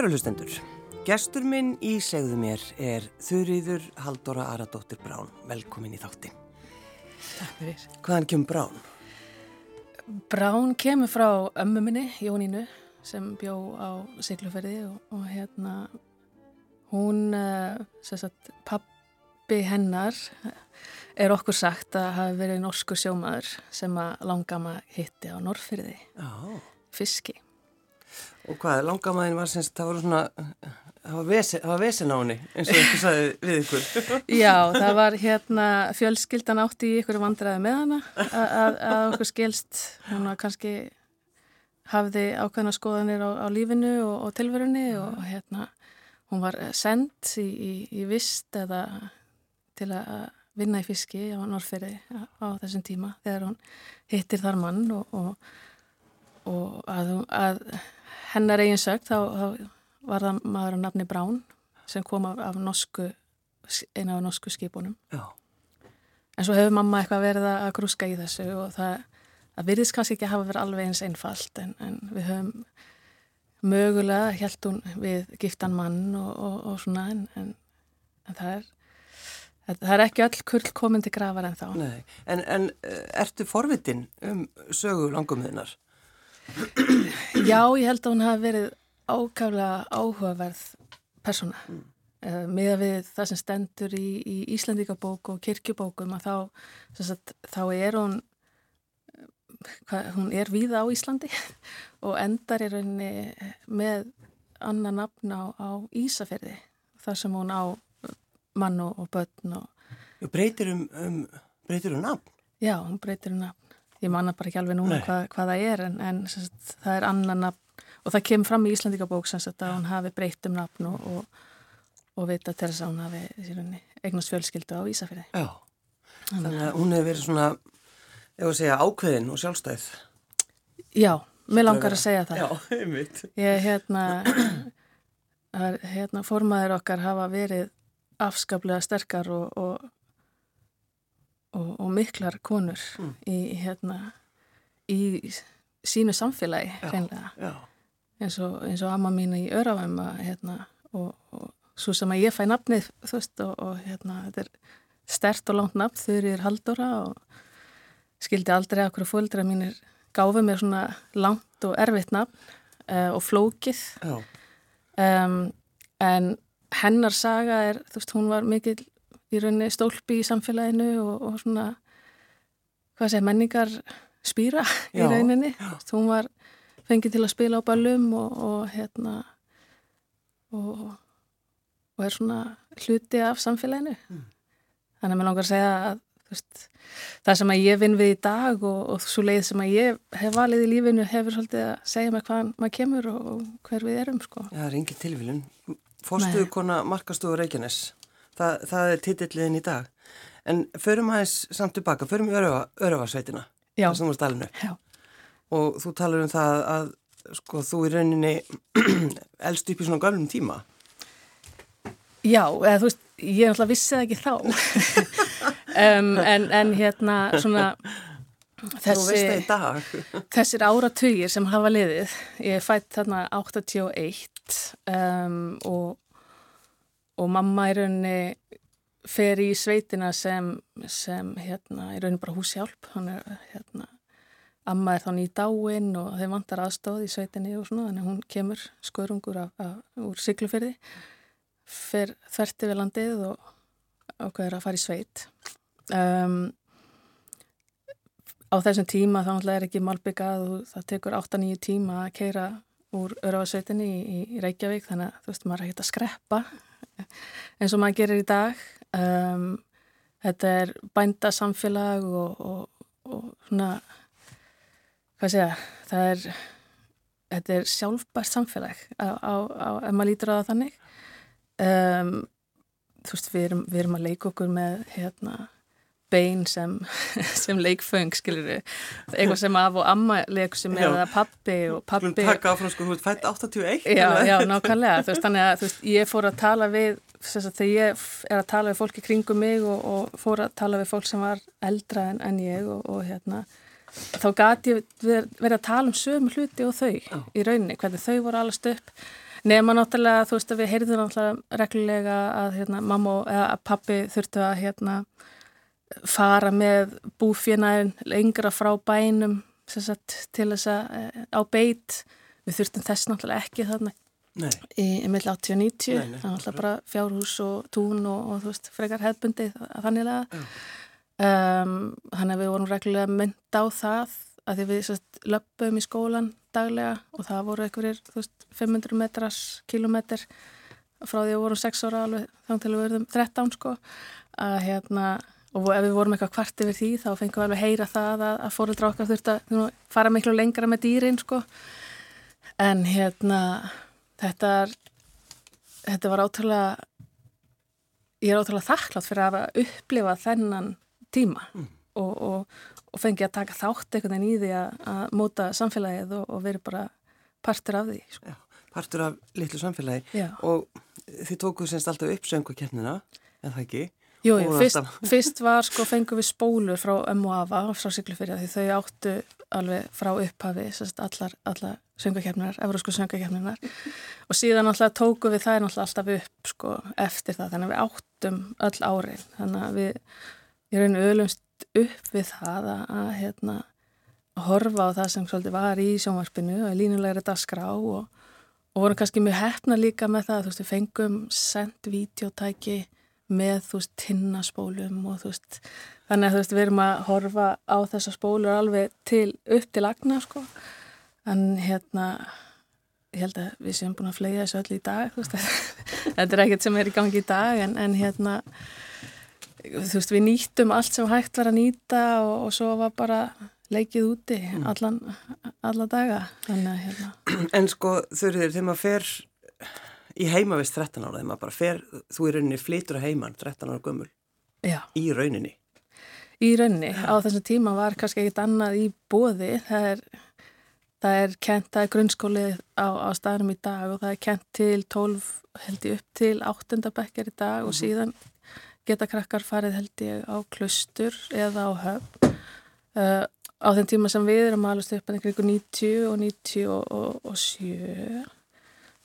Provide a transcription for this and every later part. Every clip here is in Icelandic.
Kæru hlustendur, gestur minn í segðu mér er Þurriður Haldóra Aradóttir Brán. Velkomin í þáttin. Takk fyrir. Hvaðan kemur Brán? Brán kemur frá ömmu minni, Jónínu, sem bjó á Sigluferði og, og hérna hún, sem sagt, pappi hennar er okkur sagt að hafi verið norskur sjómaður sem að langama hitti á Norrfyrði, Já. fiski. Og hvað, langamæðin var semst, það voru svona, það var vesen, var vesen á henni, eins og ykkur sagði við ykkur. Já, það var hérna fjölskyldan átti í ykkur vandræði með hana að, okkur skilst hún að kannski hafði ákveðna skoðanir á, á lífinu og, og tilverunni og hérna hún var send í, í, í vist eða til að vinna í fiski á Norrferði á þessum tíma þegar hún hittir þar mann og, og, og að, að hennar eigin sögt þá, þá var það maður að nafni Brán sem kom af, af norsku, eina af norsku skipunum. Já. En svo hefur mamma eitthvað verið að grúska í þessu og það, það virðist kannski ekki að hafa verið alveg eins einfalt en, en við höfum mögulega held hún við giftan mann og, og, og svona en, en, en það er það er ekki öll kurl komin til grafar en þá. Nei, en, en eh, ertu forvitin um sögu langumöðunar? Já, ég held að hún hafi verið ákaflega áhugaverð persóna. Mm. Uh, miða við það sem stendur í, í Íslandíkabók og kirkjubókum að þá, sagt, þá er hún hvað, hún er víða á Íslandi og endar í rauninni með annar nafn á, á Ísafjörði þar sem hún á mann og, og börn og Breytir um, um, breytir um nafn? Já, hún breytir um nafn. Ég manna bara ekki alveg núna hvað, hvað það er en, en sagt, það er annar nafn og það kemur fram í sagt að hún hafi breytt um nafn og, og, og vita til þess að hún hafi eignast fjölskyldu á Ísafjörði. Já, þannig að hún hefur verið svona, ef að segja, ákveðin og sjálfstæð. Já, mér langar að segja það. Já, einmitt. Ég, hérna, hérna, formaður okkar hafa verið afskaplega sterkar og, og, og, og miklar konur mm. í, hérna, í sínu samfélagi, hreinlega. Já, eins og, eins og amma mín í Öravæm hérna, og, og svo sem að ég fæ nafnið þú veist og, og hérna þetta er stert og langt nafn þau eru haldóra og skildi aldrei hverju fólkdra mínir gáfi mér svona langt og erfitt nafn uh, og flókið um, en hennar saga er, þú veist, hún var mikil í rauninni stólpi í samfélaginu og, og svona hvað sé, menningar spýra í rauninni, hún var fengið til að spila á ballum og, og hérna og, og er svona hluti af samfélaginu. Mm. þannig að mér langar að segja að veist, það sem að ég vinn við í dag og, og svo leið sem að ég hef valið í lífinu hefur svolítið að segja mig hvað maður kemur og, hver við erum sko. Já, það er engin tilvílun Fórstuðu kona Markastofu Reykjanes það, það er titilliðin í dag. En förum aðeins samt tilbaka förum í Já. og þú talar um það að sko þú í rauninni eldst upp í svona gamlum tíma. Já, eða þú veist ég er alltaf vissið ekki þá. Um, en, en hérna svona þessi, þessir áratugir sem hafa liðið ég er fætt þarna 81 um, og og mamma í rauninni fer í sveitina sem, sem hérna, í rauninni bara húsjálp hann er hérna Amma er þá nýt dáinn og þeim vantar aðstóð í sveitinni og svona, þannig hún kemur skörungur af, af, úr syklufyrði, fer þverti við landið og ákveður að fara í sveit. Um, á þessum tíma þá er ekki malbyggað og það tekur 8-9 tíma að keira úr örfarsveitinni í, í Reykjavík, þannig að þú veist, maður er ekkert að skreppa eins og maður gerir í dag. Um, þetta er bændasamfélag og, og, og svona hvað segja, það er þetta er sjálfbært samfélag ef maður lítur á það þannig um, þú veist, við erum, við erum að leika okkur með hérna bein sem, sem leikföng skilur við, eitthvað sem af og amma leikur sem með það pappi og pappi Takk áfram sko, þú ert fætt 81 Já, já, nákvæmlega, þú veist, þannig að veist, ég fór að tala við, þegar ég er að tala við fólki kringum mig og, og fór að tala við fólk sem var eldra en, en ég og, og hérna þá gæti ég verið að tala um sömu hluti og þau oh. í rauninni, hvernig þau voru allast upp. Nefna náttúrulega, þú veist að við heyrðum náttúrulega reglulega að hérna, mamma eða að pappi þurftu að hérna, fara með búfjörnæðin lengra frá bænum sagt, til þess að eh, á beit. Við þurftum þess náttúrulega ekki þarna Nei. í mill 80 og 90. Það er náttúrulega bara fjárhús og tún og, og þú veist, frekar hefbundið þanniglega. Um, þannig að við vorum reglulega mynd á það að því við sérst, löpum í skólan daglega og það voru einhverjir veist, 500 metras kilometr frá því að við vorum 6 ára alveg þá til við verðum 13 sko að hérna og ef við vorum eitthvað kvart yfir því þá fengum við alveg heyra það að, að fóröldra okkar þurft að nú, fara miklu lengra með dýrin sko en hérna þetta er þetta var átrúlega ég er átrúlega þakklátt fyrir að upplifa þennan tíma mm. og, og, og fengi að taka þátt einhvern veginn í því að, að móta samfélagið og, og veri bara partur af því sko. Já, partur af litlu samfélagi Já. og þið tókuð semst alltaf upp söngukernina en það ekki Jú, jú fyrst, fyrst var sko fengið við spólur frá M.O.A.V.A. frá Siglufyrja því þau áttu alveg frá upphafi sérst, allar, allar söngakefninar, eurósku söngakefninar og síðan alltaf tóku við það alltaf upp sko eftir það. Þannig að við áttum öll árin. Þannig að við í rauninu öðlumst upp við það að, að hérna horfa á það sem svolítið var í sjónvarpinu og línulegri dagskrá og, og vorum kannski mjög hefna líka með það. Þú veist við fengum sendt videotæki með þú veist tinnaspólum og þú veist þannig að þú veist við erum að horfa á þessar spólur alveg til upp til agna sko. En hérna ég held að við séum búin að flega þessu öll í dag þú veist þetta er ekkert sem er í gangi í dag en, en hérna þú veist við nýttum allt sem hægt var að nýta og, og svo var bara leikið úti mm. allan, alla daga. Þannig að hérna. En sko þurfið þegar maður fer í heimavist 13 ára þegar maður bara fer, þú í rauninni flytur að heiman 13 ára gömul Já. í rauninni Í rauninni, Já. á þessum tíma var kannski ekkit annað í bóði það er, það er kent, það er grunnskólið á, á staðnum í dag og það er kent til 12 held ég upp til 8. bekkar í dag mm -hmm. og síðan geta krakkar farið held ég á klustur eða á höfn uh, á þeim tíma sem við erum alveg stöpað ykkur 90 og 97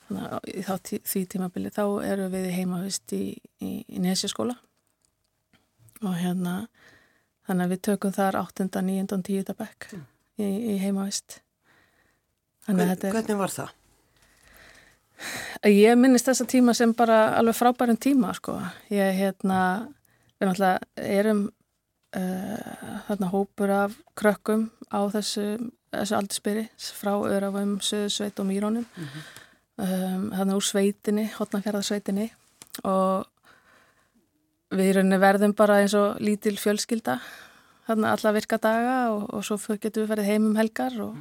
þannig að í því tímabili þá eru við heimavist í, í, í nesjaskóla og hérna þannig að við tökum þar 8. 9. og 10. bekk mm. í, í heimavist Hvern, Hvernig var það? Ég minnist þessa tíma sem bara alveg frábærum tíma sko ég hérna við náttúrulega erum uh, þarna hópur af krökkum á þessu, þessu aldurspyri frá Örafum, Söðsveit og Mýrónum mm -hmm um, þannig úr sveitinni, hotnafjörðarsveitinni og við verðum bara eins og lítil fjölskylda þannig alla virka daga og, og svo getum við verið heim um helgar og,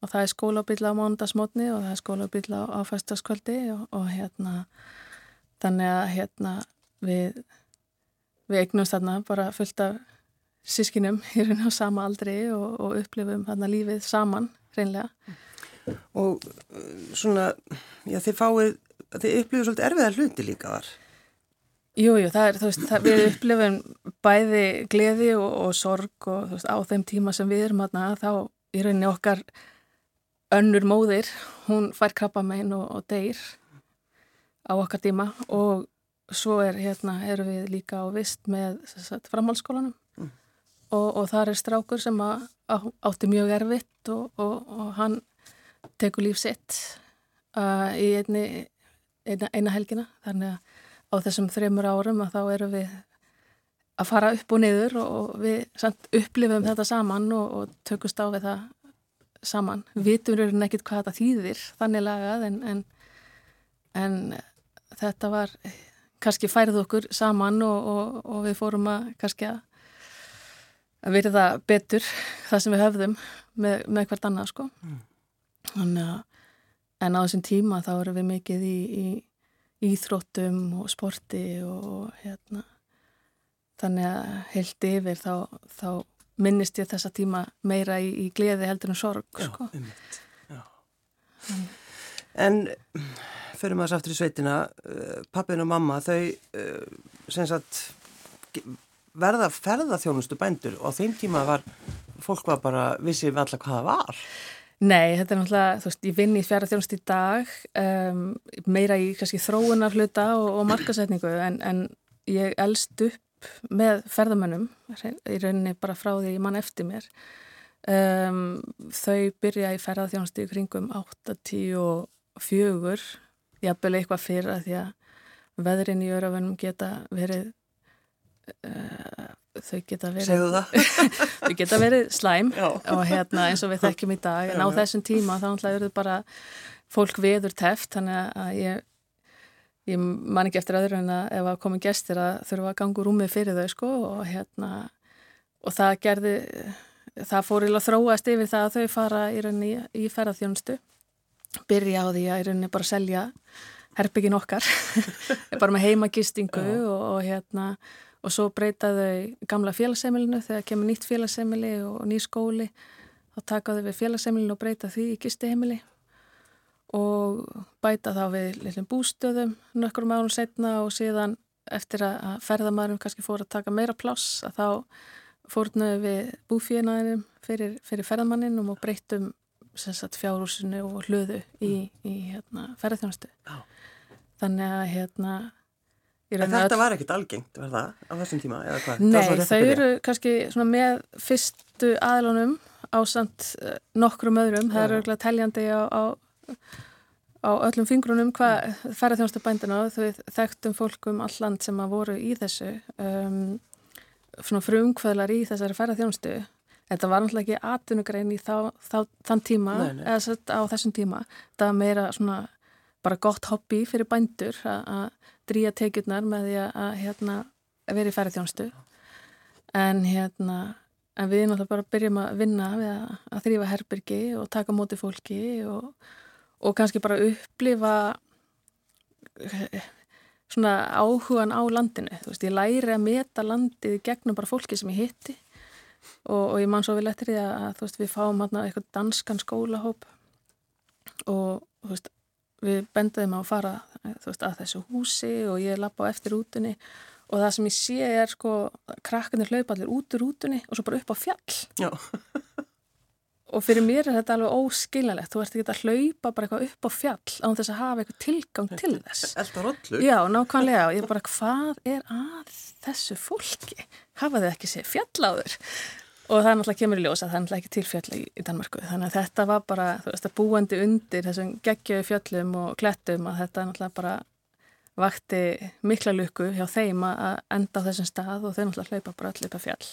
og það er skólabilla á mándagsmotni og það er skólabilla á, á fæstaskvöldi og, og hérna þannig að hérna við við eignumst þarna bara fullt af sískinum hérna á sama aldri og upplifum þarna lífið saman reynlega og uh, svona, já þið fáið, þið upplifið svolítið erfiðar hluti líka þar. Jújú, það er, þú veist, það, við upplifum bæði gleði og, og sorg og þú veist, á þeim tíma sem við erum aðna, þá í rauninni okkar önnur móðir, hún fær krabba megin og, og deyr á okkar tíma og svo er, hérna, erum við líka á vist með framhaldsskólanum mm. og, og þar er strákur sem að, átti mjög erfitt og hann tekur líf sitt uh, í einni, eina, eina helgina þannig að á þessum þreymur árum að þá erum við að fara upp og niður og við samt, upplifum þetta saman og, og tökust á við það saman. Vitum raunin ekkit hvað þetta þýðir þannig lagað en, en, en þetta var kannski færið okkur saman og, og, og við fórum að kannski að að verða betur það sem við höfðum með, með hvert annað sko. Mm. Að en á þessum tíma þá erum við mikið í, í íþróttum og sporti og hérna. Þannig að heilt yfir þá, þá minnist ég þessa tíma meira í, í gleði heldur en sorg Já, sko. einmitt Já. En fyrir maður aftur í sveitina. Uh, pappin og mamma þau sem sagt verða ferðarþjónustu bændur og á þeim tíma var fólk var bara vissið við alla hvað það var Nei, þetta er náttúrulega, þú veist, ég vinn í fjara þjónust í dag, um, meira í kannski þróunar hluta og, og markasetningu en, en ég elst upp með ferðamönnum, í rauninni bara frá því ég mann eftir mér. Um, þau byrja í ferða þjónust í kringum 8-10-4, jafnvel eitthvað fyrir að því að veðrin í örafönum geta verið uh, þau geta verið þau geta verið slæm Já. og hérna eins og við þekkjum í dag. En á þessum tíma þá náttúrulega eru bara fólk veður teft þannig að ég, ég man ekki eftir öðru en að ef að komi gestir að þurfa að gangu rúmið fyrir þau sko og hérna og það gerði það fór að þróast yfir það að þau fara í rauninni í ferðarþjónustu byrja á því að í rauninni bara selja herbyggin okkar. Bara með heimagistingu og, og hérna og svo breytaðu gamla félagsemilinu þegar kemur nýtt félagsemili og ný skóli þá takaðu við félagsemilinu og breyta því í gistiheimili. Og bæta þá við litlum bústöðum nökkur málum setna og síðan eftir að ferðamærum kannski fór að taka meira pláss að þá fórnaðu við búfíinaðinum fyrir, fyrir ferðamanninum og breytum fjárhúsinu og hlöðu í, í hérna, ferðarþjónustu þannig að hérna þetta var ekkit algengt, var það, á þessum tíma, eða hvað? Nei, þau eru kannski með fyrstu aðlunum á samt uh, nokkrum öðrum, það eru örgulega teljandi á, á, á öllum fingrunum hvað færði þjónustu bændina þau þekktum fólkum alland sem að voru í þessu, um, svona frumkvöðlar í þessari færði þjónustu. Þetta var náttúrulega ekki atvinnugrein í þá, þá, þann tíma, nei, nei. eða á þessum tíma, það var meira svona bara gott hobby fyrir bændur að drýja tekjurnar með því að hérna, vera í færðjónstu en hérna en við náttúrulega bara byrjum að vinna við að, að þrýfa herbyrgi og taka móti fólki og, og kannski bara upplifa svona áhugan á landinu. Þú veist, ég læri að meta landið gegnum bara fólki sem ég hitti. Og, og ég man svo vel eftir því að, að veist, við fáum hérna eitthvað danskan skólahóp. Og þú veist við bendaðum á að fara veist, að þessu húsi og ég lappa á eftir útunni og það sem ég sé er sko krakkarnir hlaupa allir út úr útunni og svo bara upp á fjall. Og fyrir mér er þetta alveg óskiljanlegt. Þú ert ekki að hlaupa bara eitthvað upp á fjall án þess að hafa eitthvað tilgang til þess. Elda rollu. Já, nákvæmlega. Og ég bara hvað er að þessu fólki? Hafa þau ekki séð fjalláður og það er náttúrulega kemur í ljós að það er náttúrulega ekki tilfjalli í, í Danmarku þannig að þetta var bara, þú veist, að búandi undir þessum geggjöðu fjöllum og klettum að þetta náttúrulega bara vakti mikla luku hjá þeim að enda á þessum stað og þau náttúrulega hlaupa bara allir upp að fjall.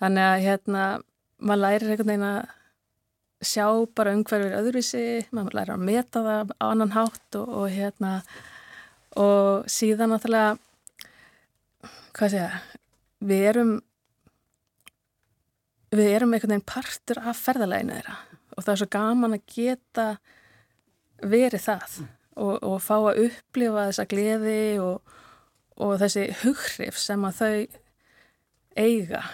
Þannig að hérna, maður lærir einhvern veginn að sjá bara umhverfið öðruvísi, maður lærir að meta það á annan hátt og, og hérna og síðan náttúrulega hvað ég, við erum við erum einhvern veginn partur af ferðalæginu þeirra. Og það er svo gaman að geta verið það og, og fá að upplifa þessa gleði og, og þessi hughrif sem að þau eiga.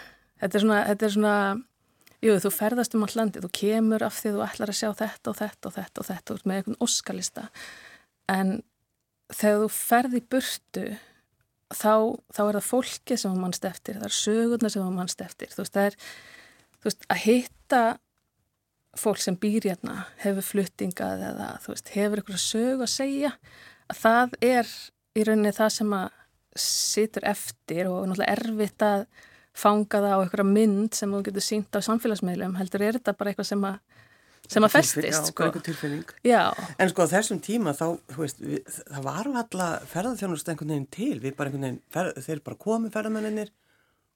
Þetta er svona, þetta er svona jú, þú ferðast um all landi, þú kemur af því þú ætlar að sjá þetta og þetta og þetta og þetta og með einhvern óskalista. En þegar þú ferði burtu þá, þá er það fólki sem þú mannst eftir, það er sögurna sem þú mannst eftir, þú veist, það er þú veist, að hitta fólk sem býr hérna, hefur fluttingað eða þú veist, hefur eitthvað sög að segja, að það er í rauninni það sem að situr eftir og náttúrulega erfitt að fanga það á eitthvað mynd sem þú getur sínt á samfélagsmeilum, heldur er þetta bara eitthvað sem að sem að festist, sko. Já, en sko þessum tíma þá, þú veist, við, það var alltaf ferðarþjónust einhvern veginn til, við bara einhvern veginn, ferð, þeir bara komið ferðarmenninir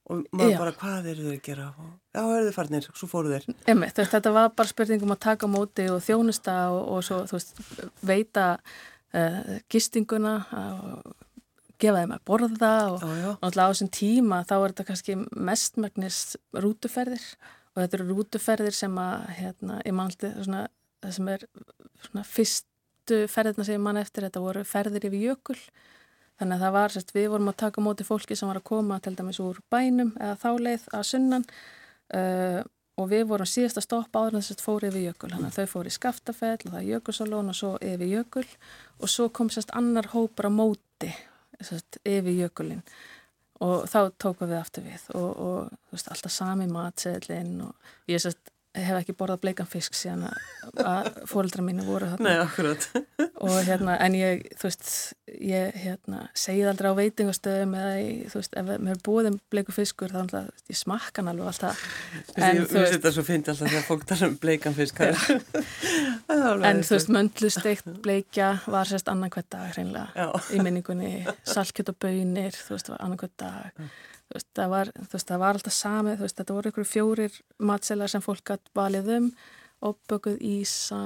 og maður Já. bara hvað eru þau að gera? Og já, eru þau farnir svo fóru þeir. Einmitt, veist, Þetta var bara spurningum að taka móti og þjónusta og, og svo veist, veita uh, gistinguna og gefa þeim að borða og náttúrulega á þessum tíma þá er þetta kannski mestmagnist rútuferðir og þetta eru rútuferðir sem að hérna, ég mannaldi það sem er svona, fyrstu ferðirna sem ég mann eftir þetta voru ferðir yfir jökul Þannig að það var, sérst, við vorum að taka móti fólki sem var að koma til dæmis úr bænum eða þáleið að sunnan uh, og við vorum síðast að stoppa áður en þess að fóri yfir jökul. Þannig að þau fóri í skaftafell og það er jökulsalón og svo yfir jökul og svo kom sérst annar hópar á móti sérst, yfir jökulinn og þá tókum við aftur við og, og veist, alltaf sami matseðlinn og ég sérst hef ekki borðað bleikan fisk síðan að fórildra mínu voru þarna. Nei, akkurat. og hérna, en ég, þú veist, ég hérna, segið aldrei á veitingastöðum eða, ég, þú veist, ef mér er búið um bleiku fiskur þá það, ég smakkan alveg alltaf. En, ég veist þetta svo fyndi alltaf þegar fólk tala um bleikan fisk. en þú veist, möndlusteikt bleikja var sérst annan hvert dag hreinlega í minningunni, salkjöt og bönir, þú veist, var annan hvert dag veist, það, var, veist, það var alltaf sami veist, þetta voru ykkur fjórir matselar sem fólk hatt valið um opbökuð ísa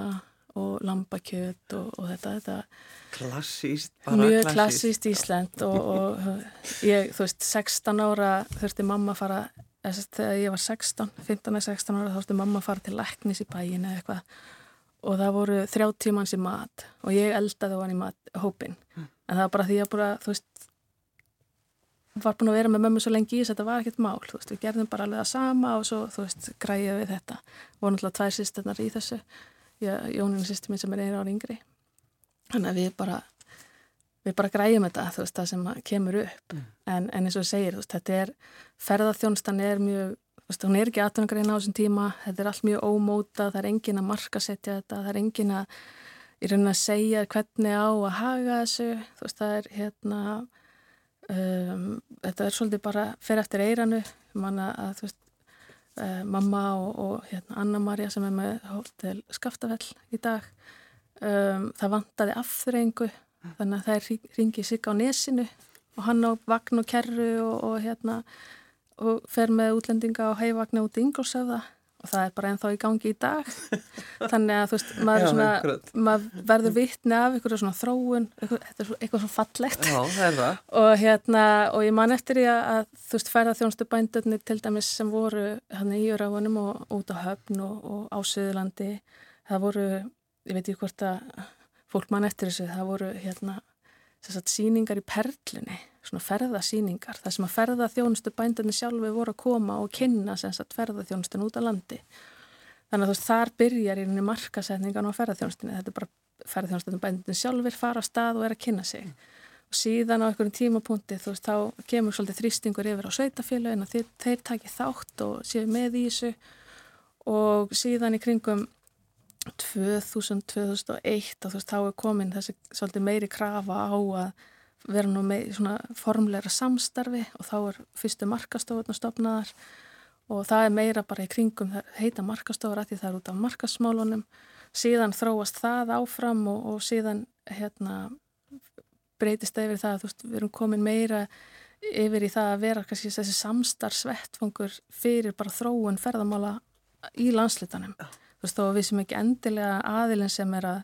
og lambakjöt og, og þetta, þetta. Klassíst mjög klassíst Ísland og, og ég, þú veist, 16 ára þurfti mamma að fara þegar ég var 16, 15-16 ára þurfti mamma að fara til leknis í bæin eða eitthvað. Og það voru þrjá tímans í mat og ég eldaði var í mat hópin, mm. en það var bara því að bara, þú veist var búin að vera með mömmu svo lengi í þess að þetta var ekkert mál, þú veist, við gerðum bara alveg það sama og svo, þú veist, græðið við þetta. Voru náttúrulega tvær sýsturnar í þessu Jóninu sýstur minn sem er einu ári yngri. Þannig að við bara við bara græðum þetta, þú veist, það sem kemur upp, mm. en, en eins og segir veist, þetta er, ferðarþjónstan er mjög þú veist, hún er ekki aðtunagreina á þessum tíma þetta er allt mjög ómóta, það er engin að markasetja þetta, það er engin að í raunin að segja hvernig á að haga þessu, þú veist, það er hérna Um, þetta er svolítið bara fyrir eftir eiranu manna að þú veist uh, mamma og, og hérna, Anna-Maria sem er með hóttel Skaftafell í dag um, það vantaði afþreyingu þannig að það er ringið sig á nesinu og hann á vagn og kerru og, og hérna og fer með útlendinga á heivagna út í Ingolsöfða og það er bara ennþá í gangi í dag. Þannig að þú veist, maður, Já, svona, maður verður vittni af einhverju svona þróun eitthvað, eitthvað, svona fallegt. Já, og hérna, og ég man eftir ég að þú veist, færða þjónstu bændöfni til dæmis sem voru hann í Jörafunum og út á höfn og, og á Suðurlandi það voru, ég veit ekki hvort að fólk man eftir þessu, það voru hérna, sagt, síningar í perlunni svona ferðasýningar þar sem að ferðaþjónustu bændarnir sjálfi voru að koma og kynna ferðaþjónustun út á landi. Þannig að þú veist þar byrjar í rauninni markasetningan á ferðaþjónustunni. Þetta er bara ferðaþjónustunum bændarnir sjálfur fara á stað og er að kynna sig. Mm. og síðan á einhverjum tímapunkti þú veist þá kemur svolítið þrýstingur yfir á sveitafélagin að þeir, þeir taki þátt og séu með í þessu. Og síðan í kringum 2000-2001 og þú veist þá er komin þessi svolítið meiri krafa á að vera nú með svona formleira samstarfi og þá er fyrstu markastofurna stopnaðar og það er meira bara í kringum heita markastofur að því það er út af markasmálunum síðan þróast það áfram og, og síðan hérna breytist það yfir það að þú veist við erum komin meira yfir í það að vera kannski þessi samstarfsvettfangur fyrir bara þróun ferðamála í landslitanum. Þú veist þó við sem ekki endilega aðilin sem er að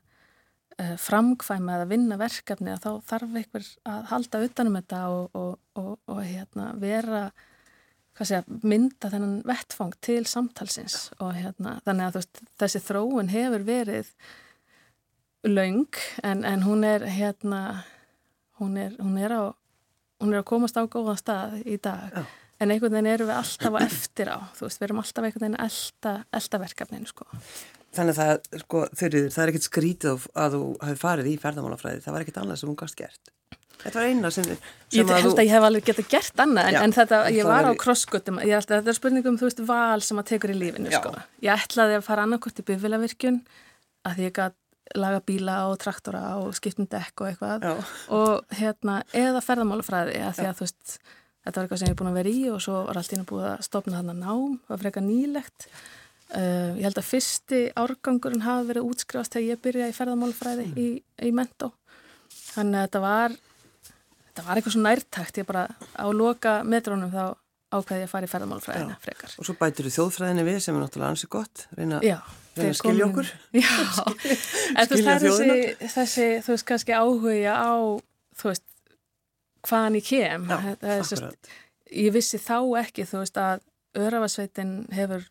framkvæma eða vinna verkefni að þá þarf einhver að halda utanum þetta og, og, og, og hérna, vera segja, mynda þennan vettfang til samtalsins. Og hérna, þannig að veist, þessi þróun hefur verið laung en, en hún er hérna hún er, hún er á hún er að komast á góða stað í dag. Já. en einhvern veginn eru við alltaf á eftir á þú veist, við erum alltaf einhvern veginn elda, elda verkefnin sko Þannig að það, sko, þurriður, það er ekkert skrítið að þú hafi farið í ferðamálafræði, það var ekkert annað sem hún gafst gert. Þetta var eina sem, sem ég held að, að ég hef alveg gert annað, en, já, en þetta, ég var á krossgötum, ég held að þetta er spurningum, þú veist, val sem að tekur í lífinu, já. sko. Ég ætlaði að fara annarkort í byggvilavirkjun, að því ég gæti laga bíla og traktora og skiptum dekk og eitthvað, já. og hérna, eða ferðamálafræði, að því að, þú veist, þetta var eitthvað sem ég er búin að vera í og svo var allt ína búið að stopna þarna nám, var frekar nýlegt Uh, ég held að fyrsti árgangurinn hafi verið útskrifast þegar ég byrjaði í ferðamálfræði mm. í, í mentó. Þannig að þetta var þetta var eitthvað svo nærtækt. Ég bara á loka metrónum þá ákveði ég að fara í ferðamálfræðina frekar. Og svo bætir þú þjóðfræðinni við sem er náttúrulega ansið gott. Reyna, Já, reyna að skilja okkur. Já, en þú veist það þessi, þessi þú veist kannski áhuga á þú veist hvaðan ég kem. Já, sest, ég vissi þá ekki þú veist að Örafasveitin hefur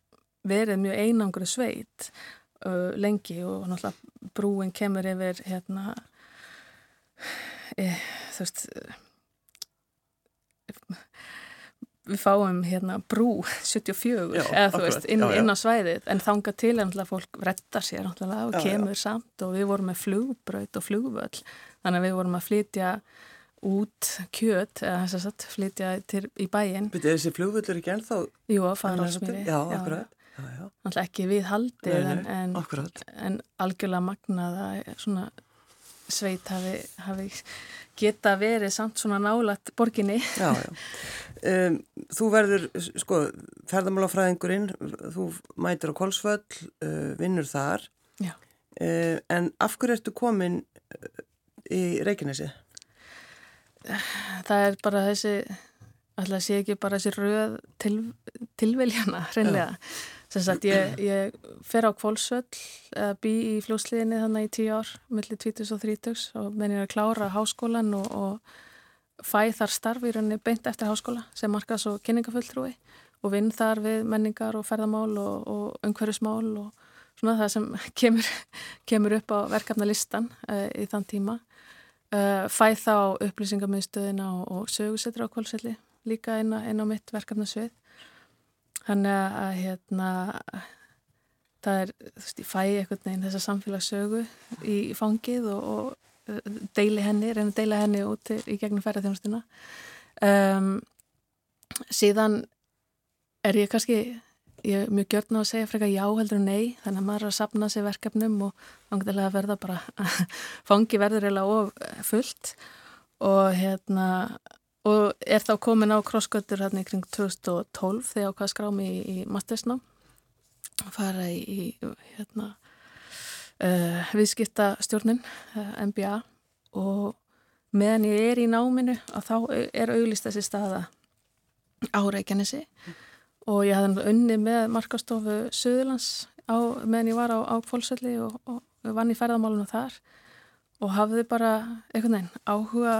verið mjög einangru sveit uh, lengi og náttúrulega brúin kemur yfir hérna e, þú veist við fáum hérna brú 74 já, eða veist inn, já, já. inn á svæðið. En þanga til er náttúrulega fólk rettar sér og kemur samt og við vorum með flugbraut og flugvöll. Þannig að við vorum að flytja út kjöt eða þess að flytja til, í bæin Betið þessi flugvöllur ekki ennþá? Jú, að fara á smíri Já, akkurat alltaf ekki við haldið en, en, en algjörlega magnaða svona sveit hafi, hafi geta verið samt svona nálat borginni. Já, já. Um, þú verður, sko, ferðamálafræðingurinn, þú mætir á Kolsvöll, uh, vinnur þar, uh, en af hverju ertu komin uh, í Reykjanesi? Það er bara þessi, alltaf sé ekki bara þessi röð til, tilveljana, reynlega. Sagt, ég, ég fer á kvólsvöll, bý í fljósliðinni þannig í tíu ár, millir 20 og 30 og menn ég að klára háskólan og, og fæ þar starf í rauninni beint eftir háskóla sem markas og kynningafulltrúi og vinn þar við menningar og ferðamál og, og umhverjusmál og svona það sem kemur, kemur upp á verkefnalistan uh, í þann tíma. Uh, fæ þá upplýsingamöðstöðina og, og sögusettra á kvólsvelli líka inn á, inn á mitt verkefnasvið Þannig að hérna það er, þú veist, ég fæ eitthvað neginn þessa samfélagssögu í fangið og, og uh, deili henni, reyna að deila henni út til, í gegnum ferðarþjónustuna. Um, síðan er ég kannski, ég er mjög gjörn á að segja frekar já heldur en nei, þannig að maður er að sapna sér verkefnum og vangilega verða bara, fangi verður eiginlega of fullt og hérna og er þá komin á krossgötur hérna kring 2012 þegar ég ákvaði að skrá mig í, í mastersnám. Fara í, í hérna uh, viðskiptastjórnin uh, MBA og meðan ég er í náminu að þá er auglist þessi staða á Reykjanesi. Mm. og ég hafði unni með markastofu Suðurlands á, meðan ég var á, á Fólksvelli og, og vann í ferðamálunum þar. Og hafði bara einhvern veginn áhuga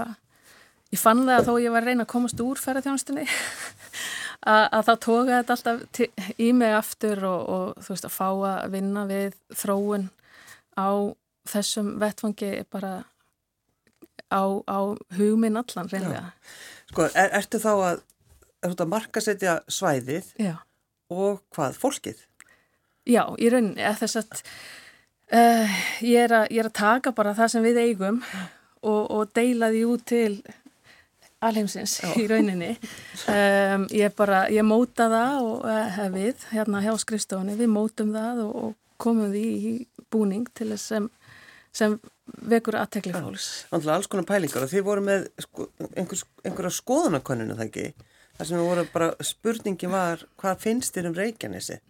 Ég fann það að þó ég var að reyna að komast úr ferðarþjónustinni að, þá tóka þetta alltaf í mig aftur og, og þú veist að fá að vinna við þróun á þessum vettfangi bara á, á hugminn allan reynlega. Sko, er, ertu þá að, er að markasetja svæðið Já. og hvað, fólkið? Já, í rauninni, þess að uh, ég, er að ég er að taka bara það sem við eigum og, og deila því út til alheimsins Já. í rauninni um, ég bara, ég móta það og uh, við, hérna hjá skrifstofunni við mótum það og, og komum því í búning til þess sem, sem vekur aðtekli fólks Þannig að alls konar pælingar og þið voru með sko, einhvers, einhverja skoðanakoninu það ekki þar sem við vorum bara, spurningi var hvað finnst þér um Reykjanesi?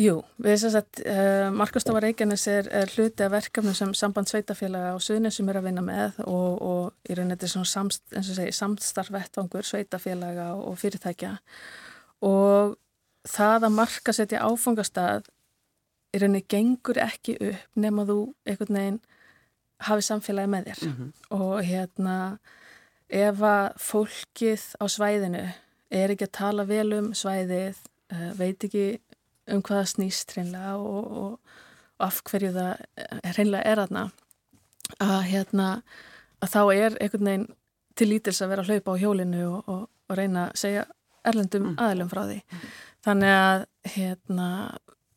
Jú, við þess að uh, Markastofa Reykjanes er, er hluti af verkefnum sem samband sveitafélaga og suðnessum er að vinna með og, og í rauninni þetta er svona samst, segi, samstarfvettvangur sveitafélaga og fyrirtækja og það að marka setja áfangastað í rauninni gengur ekki upp nema þú einhvern veginn hafi samfélagi með þér mm -hmm. og hérna ef að fólkið á svæðinu er ekki að tala vel um svæðið, uh, veit ekki um hvaða snýst hreinlega og, og, og af hverju það hreinlega er aðna að hérna að þá er einhvern veginn til lítils að vera að hlaupa á hjólinu og, og reyna að segja erlendum mm. aðlum frá því. Mm. Þannig að hérna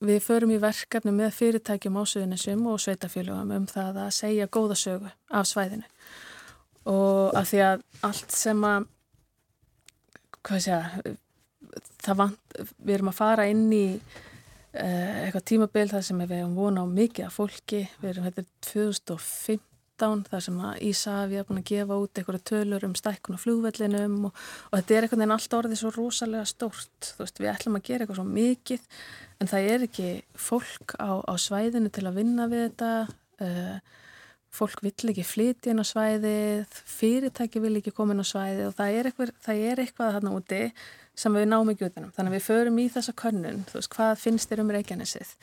við förum í verkefni með fyrirtækjum á Suðunisum og sveitafélugum um það að segja góða sögu af svæðinu og að því að allt sem að hvað sé að vant, við erum að fara inn í uh, eitthvað tímabil þar sem við hefum vonað á mikið af fólki, við erum þetta 2015 þar sem að Ísafi er búin að gefa út eitthvað tölur um stækkun og flugvellinum og, og þetta er einhvern veginn alltaf orðið svo rosalega stórt, þú veist við ætlum að gera eitthvað svo mikið en það er ekki fólk á, á svæðinu til að vinna við þetta. Uh, fólk vill ekki flytja inn á svæðið, fyrirtæki vill ekki koma inn á svæðið og það er eitthvað, það er eitthvað þarna úti sem við náum ekki utanum. Þannig að við förum í þessa könnun, þú veist, hvað finnst þér um Reykjanesið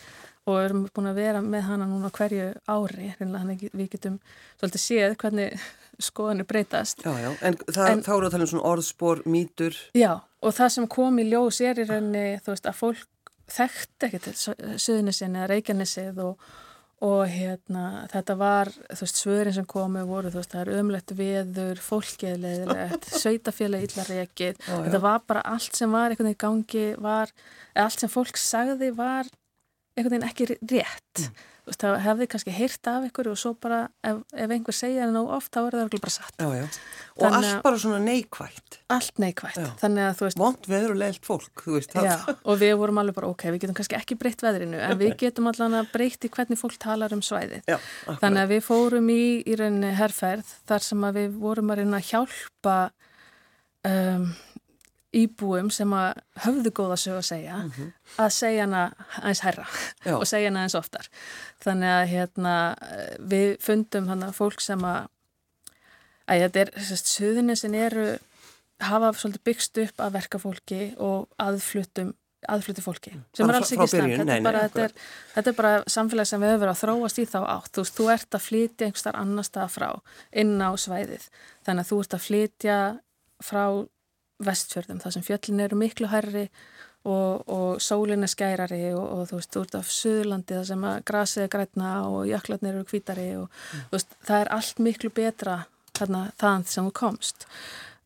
og við erum búin að vera með hana núna hverju ári, þannig að við getum svolítið séð hvernig skoðanir breytast. Já, já, en, það, en þá eru að tala um svona orðspor, mítur. Já, og það sem kom í ljós er í rauninni, þú veist, að fólk þekkt ekki til Suðunisinn eða Reykjanesið og og hérna þetta var þú veist svörin sem komu voru þú veist það er ömlegt veður, fólkið leðilegt, sveitafélagi illa reykið þetta var bara allt sem var einhvern veginn í gangi var, allt sem fólk sagði var einhvern veginn ekki rétt. Mm. Það hefði kannski heyrt af ykkur og svo bara ef, ef einhver segja það nú oft þá er það bara satt. Já, já. og Þannig allt bara svona neikvægt allt neikvægt vond veður og leilt fólk veist, og við vorum alveg bara ok, við getum kannski ekki breytt veðrinu en við getum allavega breytt í hvernig fólk talar um svæðið. Þannig að við fórum í, í rauninni herrferð þar sem við vorum að reyna að hjálpa um íbúum sem að höfðu góða sög að segja mm -hmm. að segja hana eins herra Já. og segja hana eins oftar. Þannig að hérna við fundum hana fólk sem að að þetta er, söðunisinn eru hafa svolítið byggst upp að verka fólki og aðflutum aðfluti fólki, sem er alls ekki snart þetta, þetta, er bara samfélag sem við höfum verið að þróast í þá átt, þú veist, þú ert að flytja einhver annar stað frá, inn á svæðið. Þannig að þú ert að flytja frá vestfjörðum þar sem fjöllin eru miklu hærri og, og sólin er skærari og, og þú veist, þú ert af Suðurlandi þar sem grasið er grætna og jöklarnir eru hvítari og mm. veist, það er allt miklu betra þarna þann sem þú komst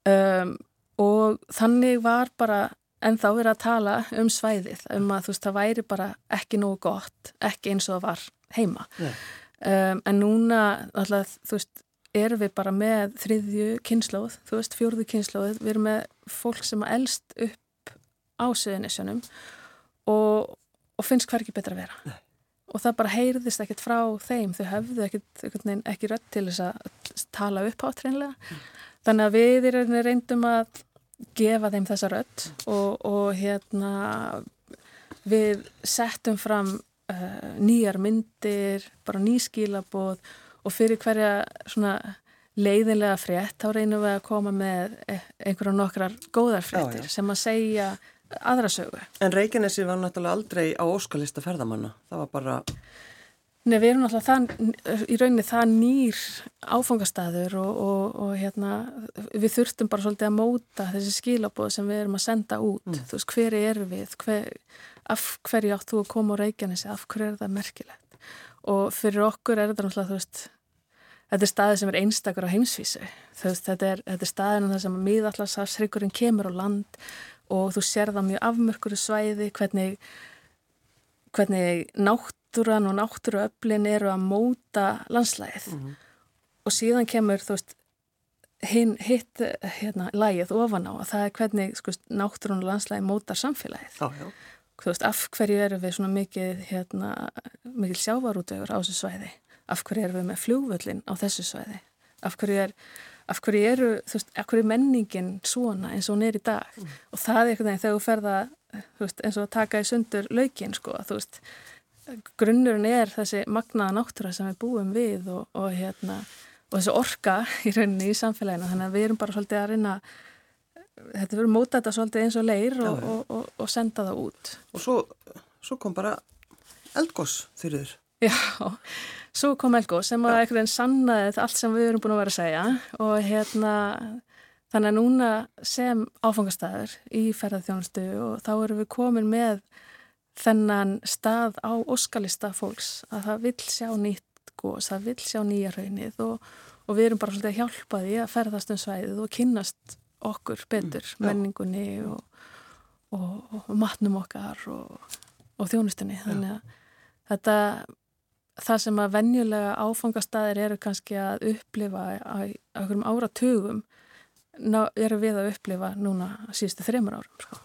um, og þannig var bara en þá er að tala um svæðið um að þú veist, það væri bara ekki nógu gott, ekki eins og það var heima yeah. um, en núna alltaf, þú veist erum við bara með þriðju kynnslóð, þú veist, fjórðu kynnslóð, við erum með fólk sem er eldst upp á söðunisjónum og, og finnst hver ekki betra að vera. Nei. Og það bara heyrðist ekkert frá þeim, þau hefðu ekkert, ekki rött til þess að tala upp átreinlega. Mm. Þannig að við erum reyndum að gefa þeim þessa rött og, og hérna við settum fram uh, nýjar myndir, bara nýskílabóð og fyrir hverja svona leiðinlega frétt þá reynum við að koma með e, einhverja nokkrar góðar fréttir já, já. sem að segja aðra sögu. En Reykjanesi var náttúrulega aldrei á óskalista ferðamanna, það var bara... Nei, við erum náttúrulega það, í rauninni það nýr áfangastæður og, og, og hérna, við þurftum bara svolítið að móta þessi skilabóð sem við erum að senda út. Mm. Þú veist, hver er við, hver, af hverju átt þú að koma á Reykjanesi, af hverju er það merkilegt? Og fyrir okkur er þetta náttúrulega, þú veist, þetta er staðið sem er einstakur á heimsvísu veist, þetta er, er staðinu þar sem miðallarsafsryggurinn kemur á land og þú sér það mjög afmörkuru svæði hvernig, hvernig náttúran og náttúruöflin eru að móta landslæðið mm -hmm. og síðan kemur þú veist hinn hitt hérna lægið ofan á að það er hvernig sko, náttúrun og landslæði mótar samfélagið já, já. veist af hverju eru við svona mikið hérna, mikil sjávarútögur á þessu svæði af hverju erum við með fljóvöllin á þessu svæði? Af hverju, er, af hverju eru veist, af hverju er menningin svona eins og hún er í dag? Mm. og það er einhvern veginn þegar þú ferða veist, eins og að taka í sundur laukin sko, veist, grunnurinn er þessi magnaða náttúra sem við búum við og, og, hérna, og þessi orka í rauninni í samfélaginu. Þannig að við erum bara svolítið að reyna þetta verður móta þetta svolítið eins og leir og, og senda það út. Og svo, svo kom bara eldgós fyrir þér Já, Svo kom Elgo sem að einhvern veginn sannaði allt sem við erum búin að vera að segja og hérna þannig að núna sem áfangastæður í ferðarþjónustu og þá erum við komin með þennan stað á óskalista fólks að það vil sjá nýtt gós, það vil sjá nýja raunnið og, og við erum bara svolítið að hjálpa því að ferðast um svæðið og kynnast okkur betur, mm, menningunni og, og, og matnum okkar og þjónustunni. Þannig að þetta það sem að venjulega áfangastæðir eru kannski að upplifa á einhverjum áratugum eru við að upplifa núna síðustu þreymur árum sko.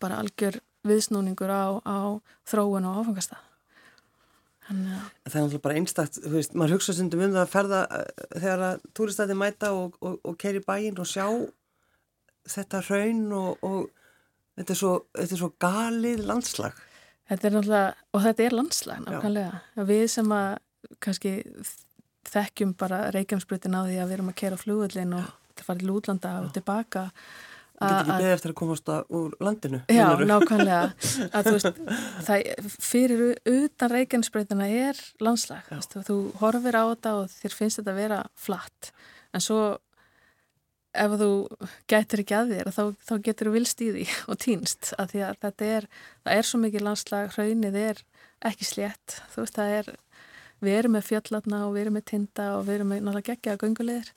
bara algjör viðsnúningur á, á þróun og áfangastæð Þannig að Það er náttúrulega bara einstakt, þú veist, maður hugsa sundum um það að ferða eh, þegar að túristæði mæta og, og, og keiri bæinn og sjá þetta raun og, og þetta, er svo, þetta er svo galið landslag Þetta er náttúrulega, og þetta er landslæg nákvæmlega. Við sem að kannski þekkjum bara reykjumsprutin á því að við erum að kera flúvöldin og til að fara til útlanda og tilbaka. Þú getur ekki beðið eftir að komast úr landinu. Já, nákvæmlega. Að, veist, það, fyrir utan reykjumsprutina er landslæg. Þú horfir á þetta og þér finnst þetta að vera flatt. En svo ef þú getur ekki að þér þá, þá getur þú vilst í því og týnst að því að þetta er, það er svo mikið landslag, hraunið er ekki slétt, þú veist það er við erum með fjallatna og við erum með tinda og við erum með náttúrulega geggjaða göngulegir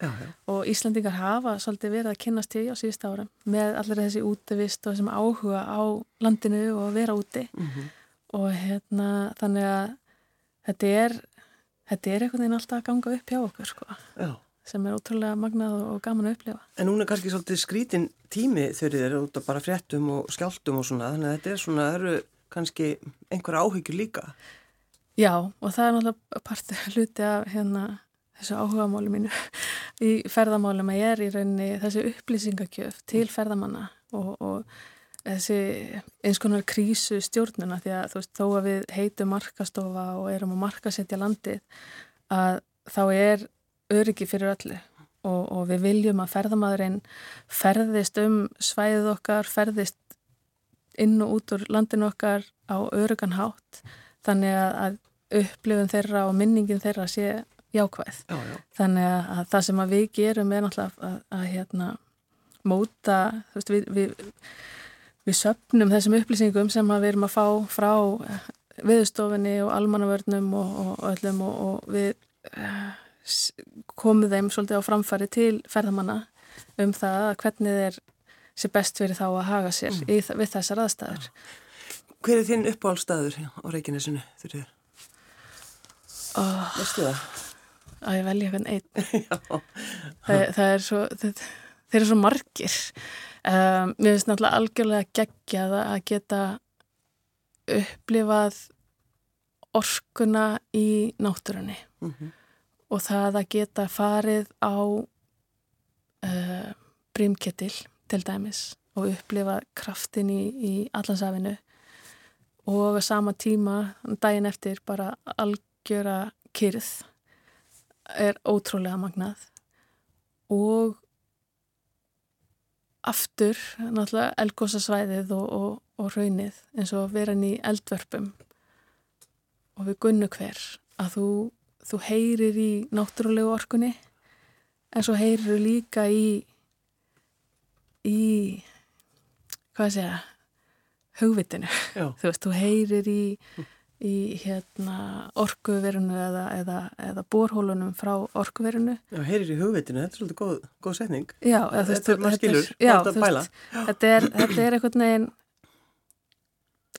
og Íslandingar hafa svolítið verið að kynast til á síðust ára með allir þessi útivist og þessum áhuga á landinu og vera úti mm -hmm. og hérna þannig að þetta er þetta er einhvern veginn alltaf að ganga upp hjá okkur sko. Sem er ótrúlega magnað og gaman að upplifa. En núna er kannski svolítið skrítin tími þið eru út af bara fréttum og skjáltum og svona, þannig að þetta er svona, eru kannski einhverja áhyggjur líka. Já, og það er náttúrulega partið hluti af hérna þessu áhugamáli mínu í ferðamálum að ég er í rauninni þessi upplýsingakjöf til ferðamanna og, og þessi eins konar krísu stjórnuna því að þú veist þó að við heitum markastofa og erum að markasetja landið að þá er öryggi fyrir öllu og, og við viljum að ferðamadurinn ferðist um svæðið okkar, ferðist inn og út úr landinu okkar á örugan hátt þannig að upplifun þeirra og minningin þeirra sé jákvæð. Já, já. Þannig að það sem að við gerum er náttúrulega að, að hérna móta, veist, við, við við söpnum þessum upplýsingum sem við erum að fá frá eh, viðstofinni og almannavörnum og, og öllum og, og við komum þeim svolítið á framfari til ferðamanna um það að hvernig þeir sé best fyrir þá að haga sér mm. í, við þessar aðstæður. Hver er þinn uppáhaldstæður á Reykjanesinu þurfið? Oh, Veistu það? Að ég velja hvern einn. það, það er svo, það, þeir eru svo margir. Um, mér finnst náttúrulega algjörlega geggjað að geta upplifað orkuna í náttúrunni mm -hmm. Og það að geta farið á uh, brímkettil til dæmis og upplifa kraftin í, í allansafinu og sama tíma daginn eftir bara algjöra kyrð er ótrúlega magnað. Og aftur náttúrulega elgósasvæðið og, og, og raunnið eins og vera í eldvörpum. Og við gunnu hver að þú, þú heyrir í náttúrulegu orkunni en svo heyrir þú líka í í hvað segja hugvitinu, þú veist, þú heyrir í í hérna, orkuverinu eða, eða, eða borhólunum frá orkuverinu. Já, heyrir í hugveitinu, þetta er svolítið góð, góð setning. Já, þetta, þetta er maður skilur, já, veist, þetta er, þetta er einhvern veginn,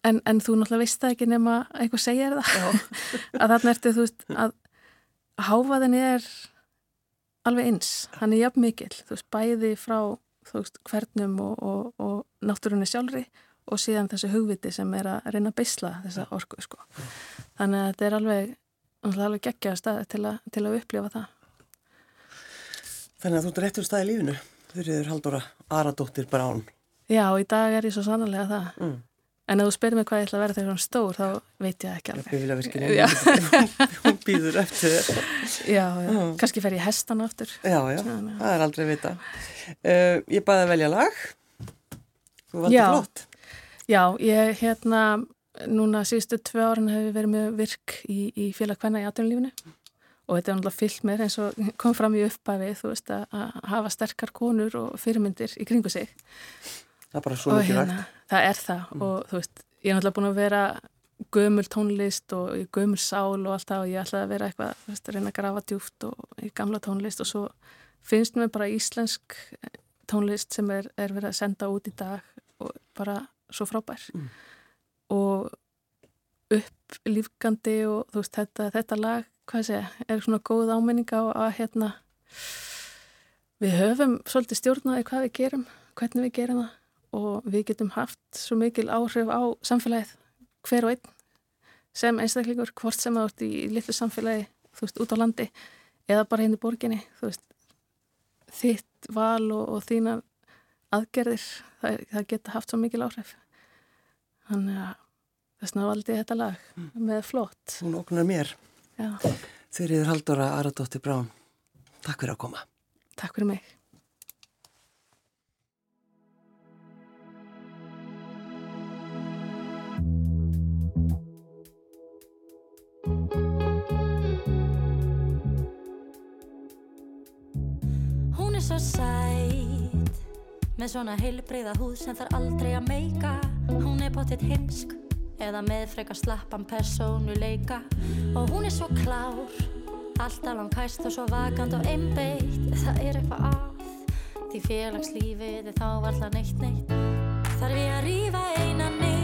en, en þú náttúrulega veist það ekki nema einhver segja það, að þarna ertu þú veist að háfaðin er alveg eins, hann er jafn mikil, þú veist, bæði frá veist, hvernum og, og, og náttúrunni sjálfri og síðan þessu hugviti sem er að reyna að beisla þessa orku sko. þannig að þetta er alveg, alveg geggjaða staði til, til að upplifa það. Þannig að þú ert réttur staði í lífinu þurfiður Haldóra Aradóttir Brán Já, í dag er ég svo sannlega það. Mm. en ef þú spyrir mig hvað ég ætla að vera þegar hún stór þá veit ég ekki alveg. Ég vilja virkina, hún býður eftir þér Já, já. Mm. kannski fer ég hestan aftur Já, já, Svona, það er aldrei vita uh, Ég bæði að velja lag Þú valdi flott Já, ég hérna, núna síðustu tvö árin hefur verið með virk í, í félag hvenna í aðdunlífinu og þetta er náttúrulega fyllt með eins og kom fram í uppæfi, þú veist, að hafa sterkar konur og fyrirmyndir í kringu sig. Það er bara svo mikið hérna, rægt. Það er það mm. og þú veist, ég er náttúrulega búin að vera gömul tónlist og gömul sál og allt það og ég ætlaði að vera eitthvað, veist, að reyna að grafa djúft og í gamla tónlist og svo finnst mér bara íslensk tónlist sem er, er verið að senda út í dag og bara svo frábær mm. og upplýfgandi og þú veist þetta, þetta lag, hvað sé, er svona góð ámenning á að hérna við höfum svolítið stjórnaði hvað við gerum, hvernig við gerum það og við getum haft svo mikil áhrif á samfélagið hver og einn sem einstaklingur, hvort sem það ert í litlu samfélagi, þú veist, út á landi eða bara hérna í borginni, þú veist þitt val og, og þína aðgerðir, það, það geta haft svo mikil áhrif Þannig að þess vegna valdi ég þetta lag mm. með flott. Hún oknar mér. Já. Þurriður Haldóra Aradóttir Brán, takk fyrir að koma. Takk fyrir mig. Svo sætt með svona heilbreyða húð sem þarf aldrei að meika. Hún er bóttið heimsk eða með frekar slappan persónuleika. Og hún er svo klár alltaf langt hæst og svo vakant og einbeitt. Það er eitthvað að því félagslífið er þá alltaf neitt neitt. Þarf ég að rýfa eina niður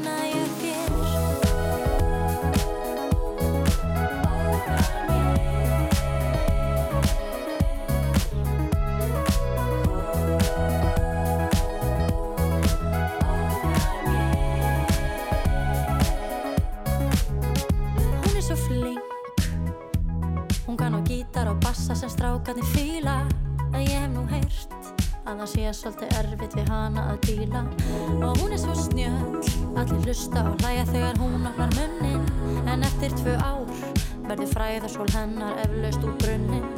sé svolítið erfitt við hana að díla. Og hún er svo snjöll allir lusta og hlæja þegar hún opnar munnin en eftir tvö ár verður fræðarsól hennar eflaust úr brunnin